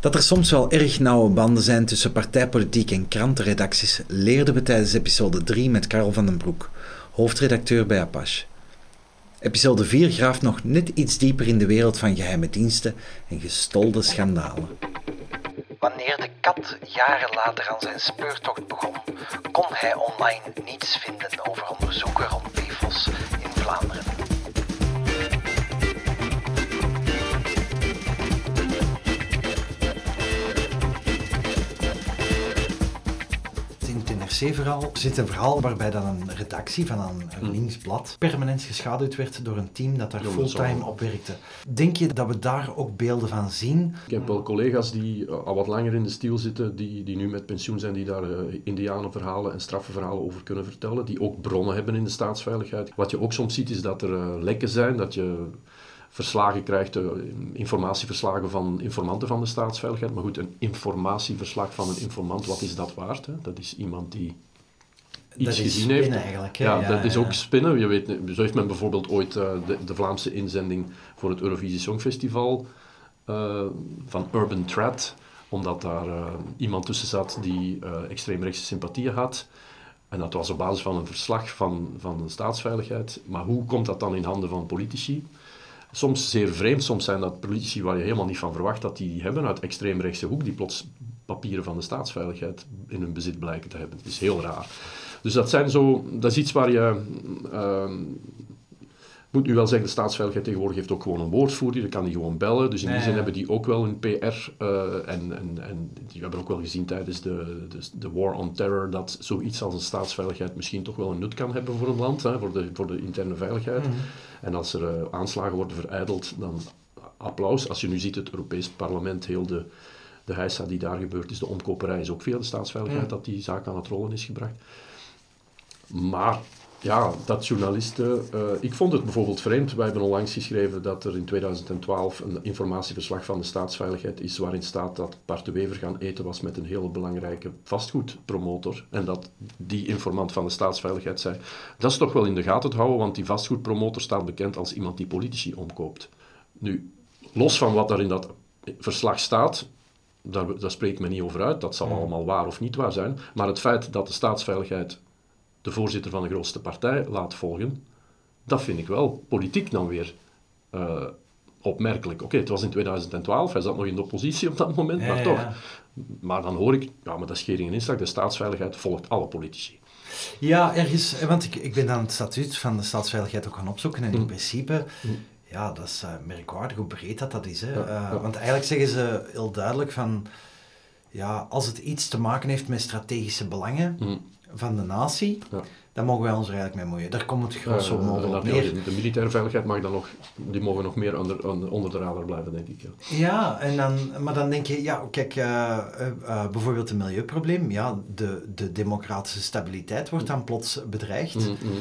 Dat er soms wel erg nauwe banden zijn tussen partijpolitiek en krantenredacties leerden we tijdens episode 3 met Karel van den Broek, hoofdredacteur bij Apache. Episode 4 graaft nog net iets dieper in de wereld van geheime diensten en gestolde schandalen. Wanneer de kat jaren later aan zijn speurtocht begon, kon hij online niets vinden over onderzoeken rond PFOS in Vlaanderen. NRC-verhaal zit een verhaal waarbij dan een redactie van een, een linksblad permanent geschaduwd werd door een team dat daar Ja, dat fulltime op werkte. Denk je dat we daar ook beelden van zien? Ik heb wel collega's die eh, al wat langer in de stiel zitten, die, die nu met pensioen zijn, die daar eh, indianenverhalen en straffenverhalen over kunnen vertellen, die ook bronnen hebben in de staatsveiligheid. Wat je ook soms ziet is dat er eh, lekken zijn, dat je verslagen krijgt, eh, informatieverslagen van informanten van de staatsveiligheid. Maar goed, een informatieverslag van een informant, wat is dat waard? Hè? Dat is iemand die iets dat is gezien heeft. spinnen eigenlijk. hè? Ja, dat is ja. ook spinnen. Je weet, zo heeft men bijvoorbeeld ooit eh, de, de Vlaamse inzending voor het Eurovisie Songfestival eh, van Urban Threat, omdat daar iemand tussen zat die extreemrechtse sympathieën had. En dat was op basis van een verslag van, van de staatsveiligheid. Maar hoe komt dat dan in handen van politici? Soms zeer vreemd, soms zijn dat politici waar je helemaal niet van verwacht dat die hebben uit extreemrechtse hoek, die plots papieren van de staatsveiligheid in hun bezit blijken te hebben. Dat is heel raar. Dus dat, zijn zo, dat is iets waar je... ehm, moet nu wel zeggen, de staatsveiligheid tegenwoordig heeft ook gewoon een woordvoerder, dan kan die gewoon bellen. Dus in die zin hebben die ook wel een PR. eh, en, en, en die hebben ook wel gezien tijdens de, de, de War on Terror dat zoiets als een staatsveiligheid misschien toch wel een nut kan hebben voor een land, hè, voor, de, voor de interne veiligheid. Mhm. En als er eh, aanslagen worden vereideld, dan applaus. Als je nu ziet het Europees Parlement, heel de, de heisa die daar gebeurd is, de omkoperij is ook via de staatsveiligheid Ja. dat die zaak aan het rollen is gebracht. Maar ja, dat journalisten... eh, ik vond het bijvoorbeeld vreemd. Wij hebben onlangs geschreven dat er in 2012 een informatieverslag van de staatsveiligheid is waarin staat dat Bart de Wever gaan eten was met een hele belangrijke vastgoedpromotor. En dat die informant van de staatsveiligheid zei, dat is toch wel in de gaten te houden, want die vastgoedpromotor staat bekend als iemand die politici omkoopt. Nu, los van wat daar in dat verslag staat, daar, daar spreekt men niet over uit. Dat zal allemaal waar of niet waar zijn. Maar het feit dat de staatsveiligheid de voorzitter van de grootste partij laat volgen, dat vind ik wel politiek dan weer eh, opmerkelijk. Oké, het was in 2012, hij zat nog in de oppositie op dat moment, Ja, maar toch. ja. Maar dan hoor ik, ja, maar dat is schering en inslag, de staatsveiligheid volgt alle politici. Ja, ergens, want ik, ik ben dan het statuut van de staatsveiligheid ook gaan opzoeken en in Mm. principe, ja, dat is eh, merkwaardig hoe breed dat dat is. Hè. Ja, Eh. Want eigenlijk zeggen ze heel duidelijk van, ja, als het iets te maken heeft met strategische belangen Mm. Van de natie, Ja. dan mogen wij ons er eigenlijk mee moeien. Daar komt het grosso Eh, modo op neer. de militaire veiligheid mag dan nog, die mogen nog meer onder, de radar blijven, denk ik. Ja. Ja, en dan, maar dan denk je, ja, kijk, eh, eh, eh, bijvoorbeeld een milieuprobleem, ja, de, de democratische stabiliteit wordt dan plots bedreigd. Mm, mm.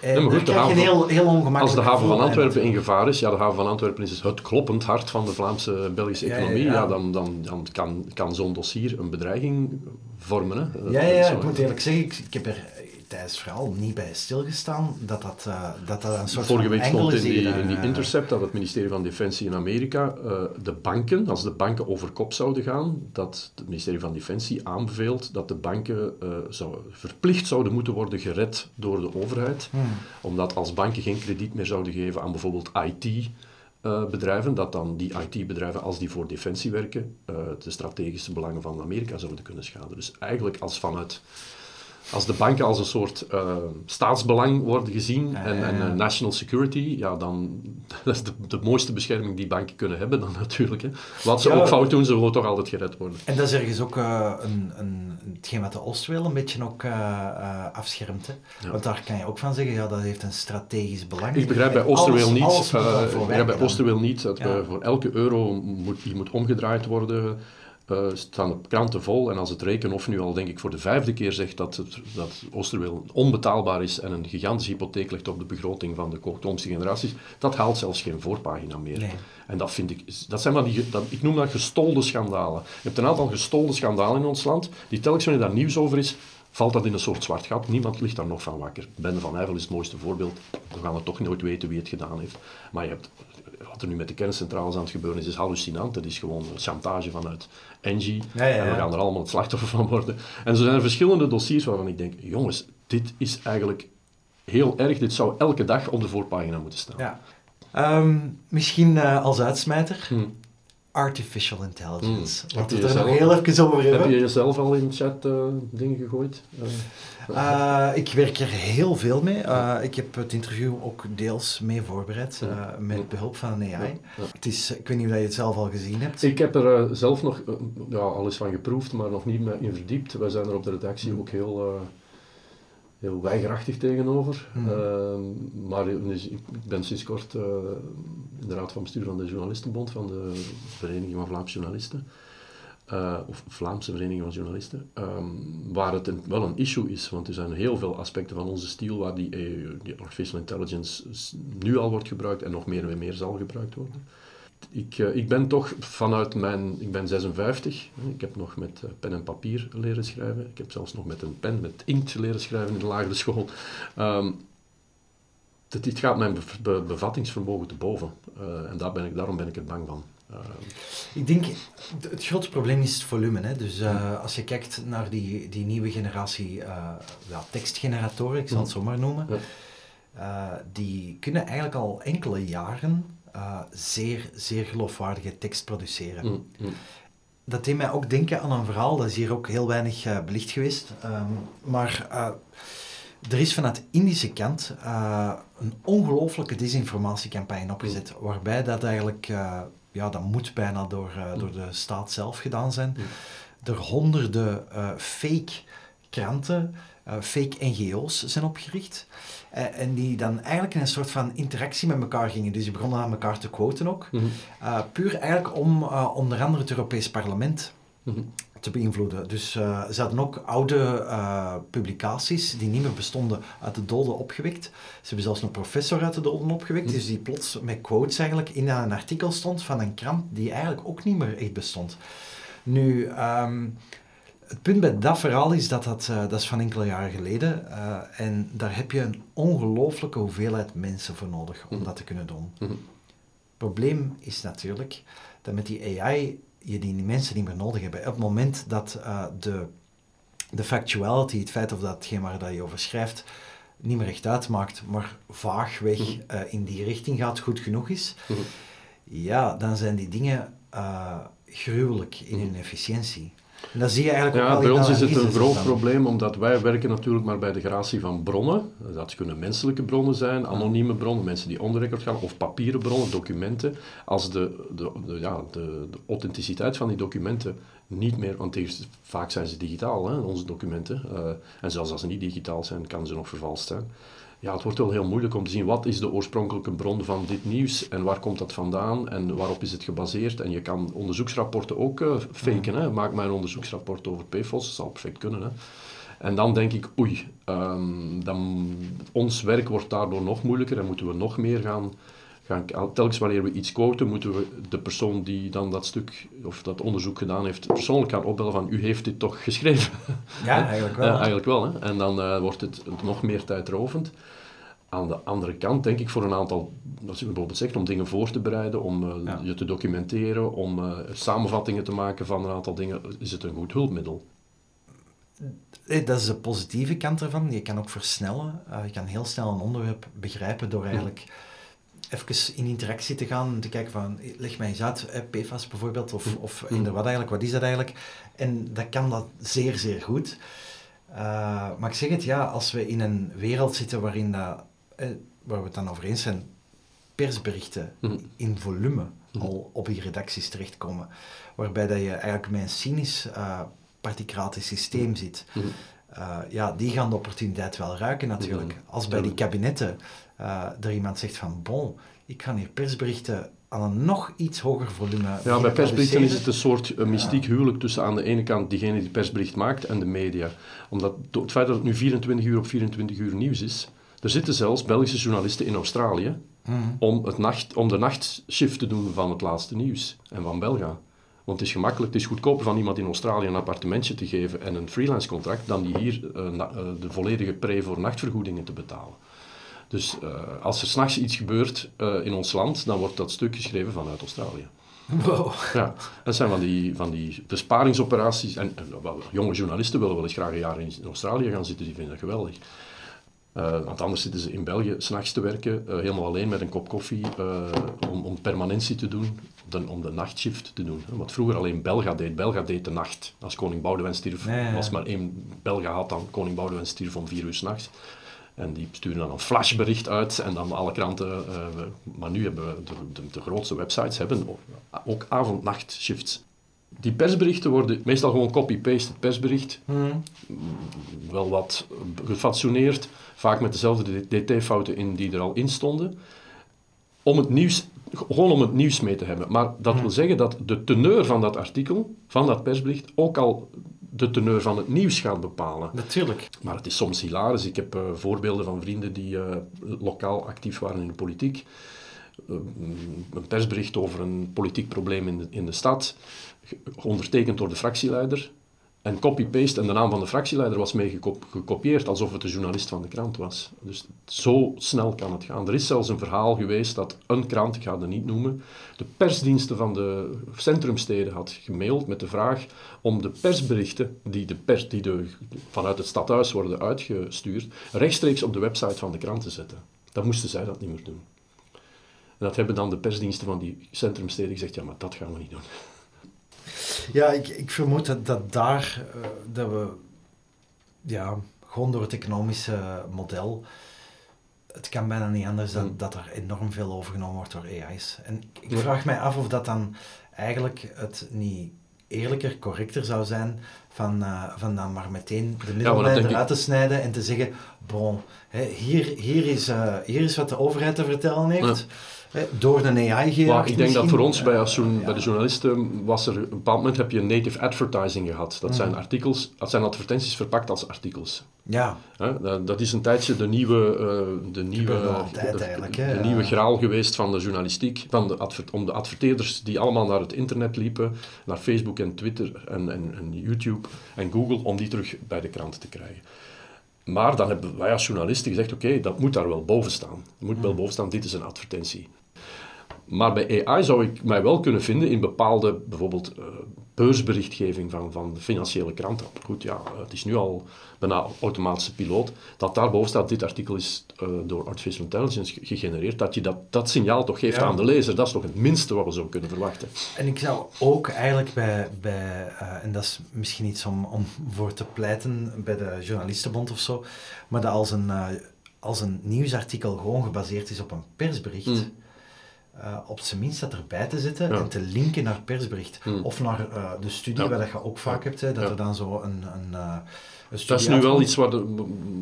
En goed, krijg je een heel, heel ongemakkelijk Als de haven van Antwerpen in gevaar is, ja, de haven van Antwerpen is het kloppend hart van de Vlaamse Belgische ja, economie, ja. ja, dan, dan, dan kan, kan zo'n dossier een bedreiging vormen. Hè. Ja, ja, ik moet eerlijk zeggen, ik, ik heb er tijdens het verhaal niet bij stilgestaan dat dat, eh, dat, dat een soort Vorige van week stond is in die, in die eh, Intercept dat het ministerie van Defensie in Amerika eh, de banken, als de banken over kop zouden gaan, dat het ministerie van Defensie aanbeveelt dat de banken eh, zou, verplicht zouden moeten worden gered door de overheid. hmm. Omdat als banken geen krediet meer zouden geven aan bijvoorbeeld IT-bedrijven, dat dan die IT-bedrijven, als die voor defensie werken, de strategische belangen van Amerika zouden kunnen schaden. Dus eigenlijk als vanuit... Als de banken als een soort eh, staatsbelang worden gezien Ja, en, en eh, national security, ja, dan dat is de, de mooiste bescherming die banken kunnen hebben dan natuurlijk. Hè. Wat ze Ja. ook fout doen, ze willen toch altijd gered worden. En dat is ergens ook eh, een, een, hetgeen wat de een beetje ook eh, afschermt. Hè? Want daar kan je ook van zeggen, ja, dat heeft een strategisch belang. Ik begrijp bij Oosterweel niet, ik begrijp bij niet dat we voor elke euro moet, die moet omgedraaid worden, eh, staan de kranten vol. En als het Rekenhof nu al denk ik voor de vijfde keer zegt dat, het, dat Oosterweel onbetaalbaar is en een gigantische hypotheek legt op de begroting van de toekomstige generaties, dat haalt zelfs geen voorpagina meer. Nee. En dat vind ik, dat zijn maar die, dat, ik noem dat gestolde schandalen. Je hebt een aantal gestolde schandalen in ons land, die telkens wanneer daar nieuws over is, valt dat in een soort zwart gat. Niemand ligt daar nog van wakker. Bende van Eyvel is het mooiste voorbeeld. We gaan het toch nooit weten wie het gedaan heeft. Maar je hebt wat er nu met de kerncentrales aan het gebeuren is, is hallucinant. Dat is gewoon chantage vanuit Engie. Ja, ja, ja. En we gaan er allemaal het slachtoffer van worden. En zo zijn er verschillende dossiers waarvan ik denk, jongens, dit is eigenlijk heel erg. Dit zou elke dag op de voorpagina moeten staan. Ja. Ehm, misschien eh, als uitsmijter, Hm. Artificial intelligence. Hm. Laten Heb we je het er nog jezelf- heel even over Heb hebben. je jezelf al in chat eh, dingen gegooid? Eh, Eh, ik werk er heel veel mee. Ik heb het interview ook deels mee voorbereid, met behulp van een AI. ja. Het is, ik weet niet of je het zelf al gezien hebt. Ik heb er zelf nog ja, alles van geproefd, maar nog niet in verdiept. Wij zijn er op de redactie Hmm. ook heel, heel weigerachtig tegenover. Hmm. Ehm, maar dus, ik ben sinds kort eh, in de raad van bestuur van de Journalistenbond, van de Vereniging van Vlaamse Journalisten. Eh, of Vlaamse Vereniging van Journalisten, ehm, waar het een, wel een issue is, want er zijn heel veel aspecten van onze stijl waar die, eh, die artificial intelligence nu al wordt gebruikt en nog meer en meer zal gebruikt worden. Ik, eh, ik ben toch vanuit mijn... Ik ben 56. hè, Ik heb nog met eh, pen en papier leren schrijven. Ik heb zelfs nog met een pen, met inkt leren schrijven in de lagere school. Ehm, dit, dit gaat mijn bev- be- bevattingsvermogen te boven. Eh, en daar ben ik, daarom ben ik er bang van. Ehm, Ik denk, het grote probleem is het volume. Hè? Dus als je kijkt naar die, die nieuwe generatie ja, tekstgeneratoren, ik zal het zo maar noemen, die kunnen eigenlijk al enkele jaren eh, zeer, zeer geloofwaardige tekst produceren. mm, mm. Dat deed mij ook denken aan een verhaal, dat is hier ook heel weinig eh, belicht geweest. Ehm, maar eh, er is vanuit Indische kant een ongelooflijke desinformatiecampagne opgezet, waarbij dat eigenlijk, ja, dat moet bijna door, door de staat zelf gedaan zijn, er honderden fake kranten, fake NGO's zijn opgericht. Eh, en die dan eigenlijk in een soort van interactie met elkaar gingen. Dus die begonnen aan elkaar te quoten ook. Mhm. Uh, puur eigenlijk om uh, onder andere het Europees Parlement Mhm. te beïnvloeden. Dus ze hadden ook oude publicaties die niet meer bestonden uit de doden opgewekt. Ze hebben zelfs een professor uit de doden opgewekt, Mhm. dus die plots met quotes eigenlijk in een artikel stond van een krant die eigenlijk ook niet meer echt bestond. Nu, um, het punt bij dat verhaal is dat dat, uh, dat is van enkele jaren geleden uh, en daar heb je een ongelooflijke hoeveelheid mensen voor nodig om Mhm. dat te kunnen doen. Het probleem is natuurlijk dat met die AI je die mensen niet meer nodig hebt. Op het moment dat uh, de, de factuality, het feit of datgene waar dat je over schrijft, niet meer echt uitmaakt, maar vaagweg Mhm. in die richting gaat, goed genoeg is, Mhm. ja, dan zijn die dingen gruwelijk in hun efficiëntie. En dat zie je eigenlijk Ja, bij ons is het een groot probleem, omdat wij werken natuurlijk maar bij de gratie van bronnen. Dat kunnen menselijke bronnen zijn, anonieme bronnen, mensen die on the record gaan, of papieren bronnen, documenten. Als de, de, de, ja, de, de authenticiteit van die documenten niet meer, want vaak zijn ze digitaal, hè, onze documenten. Uh, en zelfs als ze niet digitaal zijn, kan ze nog vervalst zijn. Ja, het wordt wel heel moeilijk om te zien wat is de oorspronkelijke bron van dit nieuws en waar komt dat vandaan en waarop is het gebaseerd. En je kan onderzoeksrapporten ook uh, faken. Hè. Maak maar een onderzoeksrapport over PFOS, dat zal perfect kunnen. Hè. En dan denk ik, oei, um, dan, ons werk wordt daardoor nog moeilijker en moeten we nog meer gaan, gaan... Telkens wanneer we iets quoten, moeten we de persoon die dan dat stuk of dat onderzoek gedaan heeft, persoonlijk gaan opbellen van, u heeft dit toch geschreven? Ja, eigenlijk wel. Ja, eigenlijk wel. Hè. En dan uh, wordt het nog meer tijdrovend. Aan de andere kant denk ik voor een aantal, als je bijvoorbeeld zegt, om dingen voor te bereiden, om uh, ja. je te documenteren, om uh, samenvattingen te maken van een aantal dingen, is het een goed hulpmiddel. Dat is de positieve kant ervan. Je kan ook versnellen. Je kan heel snel een onderwerp begrijpen door eigenlijk ja. Even in interactie te gaan en te kijken van, leg mij eens uit, eh, PFAS bijvoorbeeld, of, of eender wat eigenlijk, wat is dat eigenlijk? En dat kan dat zeer, zeer goed. Uh, maar ik zeg het, ja, als we in een wereld zitten waarin dat, eh, waar we het dan over eens zijn, persberichten Mhm. in volume al op die redacties terechtkomen, waarbij dat je eigenlijk met een cynisch uh, particratisch systeem zit. Uh, ja, die gaan de opportuniteit wel ruiken natuurlijk. Mhm. Als bij die kabinetten uh, er iemand zegt van, bon, ik ga hier persberichten aan een nog iets hoger volume Ja, bij persberichten is het een soort uh, mystiek huwelijk tussen aan de ene kant diegene die persbericht maakt en de media. Omdat het feit dat het nu 24 uur op 24 uur nieuws is, er zitten zelfs Belgische journalisten in Australië Mm. om, het nacht, om de nachtshift te doen van het laatste nieuws en van Belga. Want het is gemakkelijk, het is goedkoper van iemand in Australië een appartementje te geven en een freelance contract dan die hier uh, na, uh, de volledige pre voor nachtvergoedingen te betalen. Dus uh, als er s'nachts iets gebeurt in ons land, dan wordt dat stuk geschreven vanuit Australië. Wow. Ja, dat zijn van die, van die besparingsoperaties. En, en jonge journalisten willen wel eens graag een jaar in Australië gaan zitten, die vinden dat geweldig. Uh, want anders zitten ze in België s'nachts te werken, uh, helemaal alleen met een kop koffie, uh, om, om permanentie te doen, de, om de nachtshift te doen. Wat vroeger alleen Belga deed. Belga deed de nacht. Als koning Boudewijn stierf, nee, ja. maar één Belga had dan koning Boudewijn stierf om vier uur s'nachts. En die sturen dan een flashbericht uit en dan alle kranten. maar nu hebben we de, de, de grootste websites hebben ook avond-nacht-shifts. Die persberichten worden meestal gewoon copy-paste. Het persbericht, hmm. wel wat gefatsoeneerd, vaak met dezelfde dt-fouten in die er al in stonden. Om het nieuws, gewoon om het nieuws mee te hebben. Maar dat wil zeggen dat de teneur van dat artikel, van dat persbericht, ook al de teneur van het nieuws gaat bepalen. Natuurlijk. Maar het is soms hilarisch. Ik heb uh, voorbeelden van vrienden die uh, lokaal actief waren in de politiek. Uh, een persbericht over een politiek probleem in de, in de stad, ondertekend door de fractieleider. En copy-paste en de naam van de fractieleider was mee gekopieerd, alsof het de journalist van de krant was. Dus zo snel kan het gaan. Er is zelfs een verhaal geweest dat een krant, ik ga het niet noemen, de persdiensten van de centrumsteden had gemaild met de vraag om de persberichten die, de pers, die de, vanuit het stadhuis worden uitgestuurd, rechtstreeks op de website van de krant te zetten. Dan moesten zij dat niet meer doen. En dat hebben dan de persdiensten van die centrumsteden gezegd, ja, maar dat gaan we niet doen. Ja, ik, ik vermoed dat, dat daar, uh, dat we, ja, gewoon door het economische model, het kan bijna niet anders dan mm. dat er enorm veel overgenomen wordt door AI's. En ik vraag mij af of dat dan eigenlijk het niet eerlijker, correcter zou zijn van, uh, van dan maar meteen de middelbare ja, eruit te snijden en te zeggen, bon, hè, hier, hier, is, uh, hier is wat de overheid te vertellen heeft. Ja door een AI Maar ik denk dat voor ons bij, als bij de journalisten was er een bepaald moment heb je native advertising gehad. Dat zijn artikels, dat zijn advertenties verpakt als artikels. Ja. dat is een tijdje de nieuwe, uh, de nieuwe, altijd, de, de, nieuwe graal geweest van de journalistiek. Van de om de adverteerders die allemaal naar het internet liepen, naar Facebook en Twitter en, en, en YouTube en Google, om die terug bij de krant te krijgen. Maar dan hebben wij als journalisten gezegd, oké, dat moet daar wel boven staan. Er moet wel boven staan, dit is een advertentie. Maar bij AI zou ik mij wel kunnen vinden in bepaalde, bijvoorbeeld uh, beursberichtgeving van, van financiële kranten. Goed, ja, het is nu al bijna automatische piloot. Dat daarboven staat, dit artikel is uh, door artificial intelligence gegenereerd. Dat je dat, dat signaal toch geeft aan de lezer. Dat is toch het minste wat we zo kunnen verwachten. En ik zou ook eigenlijk bij, bij uh, en dat is misschien iets om, om voor te pleiten bij de journalistenbond of zo, maar dat als een, als een nieuwsartikel gewoon gebaseerd is op een persbericht... Mm uh, op zijn minst dat erbij te zetten en te linken naar persbericht. Hmm. Of naar uh, de studie, ja. wat je ook vaak hebt, hè, dat er dan zo een, een, uh, een Dat is nu wel iets wat,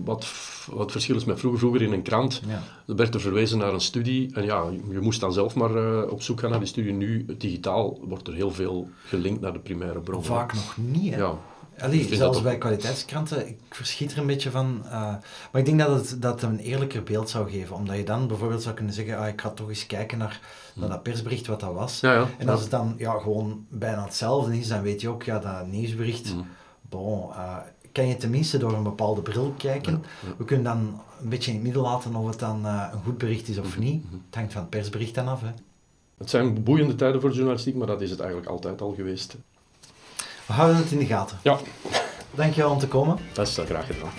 wat, wat verschil is met vroeger. Vroeger in een krant er werd er verwezen naar een studie en ja, je moest dan zelf maar op zoek gaan naar die studie. Nu, digitaal, wordt er heel veel gelinkt naar de primaire bron. Vaak nog niet, hè? Ja. Allee, zelfs bij kwaliteitskranten, ik verschiet er een beetje van. Uh, maar ik denk dat het dat een eerlijker beeld zou geven. Omdat je dan bijvoorbeeld zou kunnen zeggen, ah, ik ga toch eens kijken naar, naar dat persbericht, wat dat was. Ja, ja, en als het dan ja, gewoon bijna hetzelfde is, dan weet je ook, ja, dat nieuwsbericht, mm. bon, uh, kan je tenminste door een bepaalde bril kijken. We kunnen dan een beetje in het midden laten of het dan uh, een goed bericht is of mhm, niet. Mhm. Het hangt van het persbericht dan af. Hè. Het zijn boeiende tijden voor de journalistiek, maar dat is het eigenlijk altijd al geweest. We houden het in de gaten. Ja. Dankjewel om te komen. Dat is graag gedaan.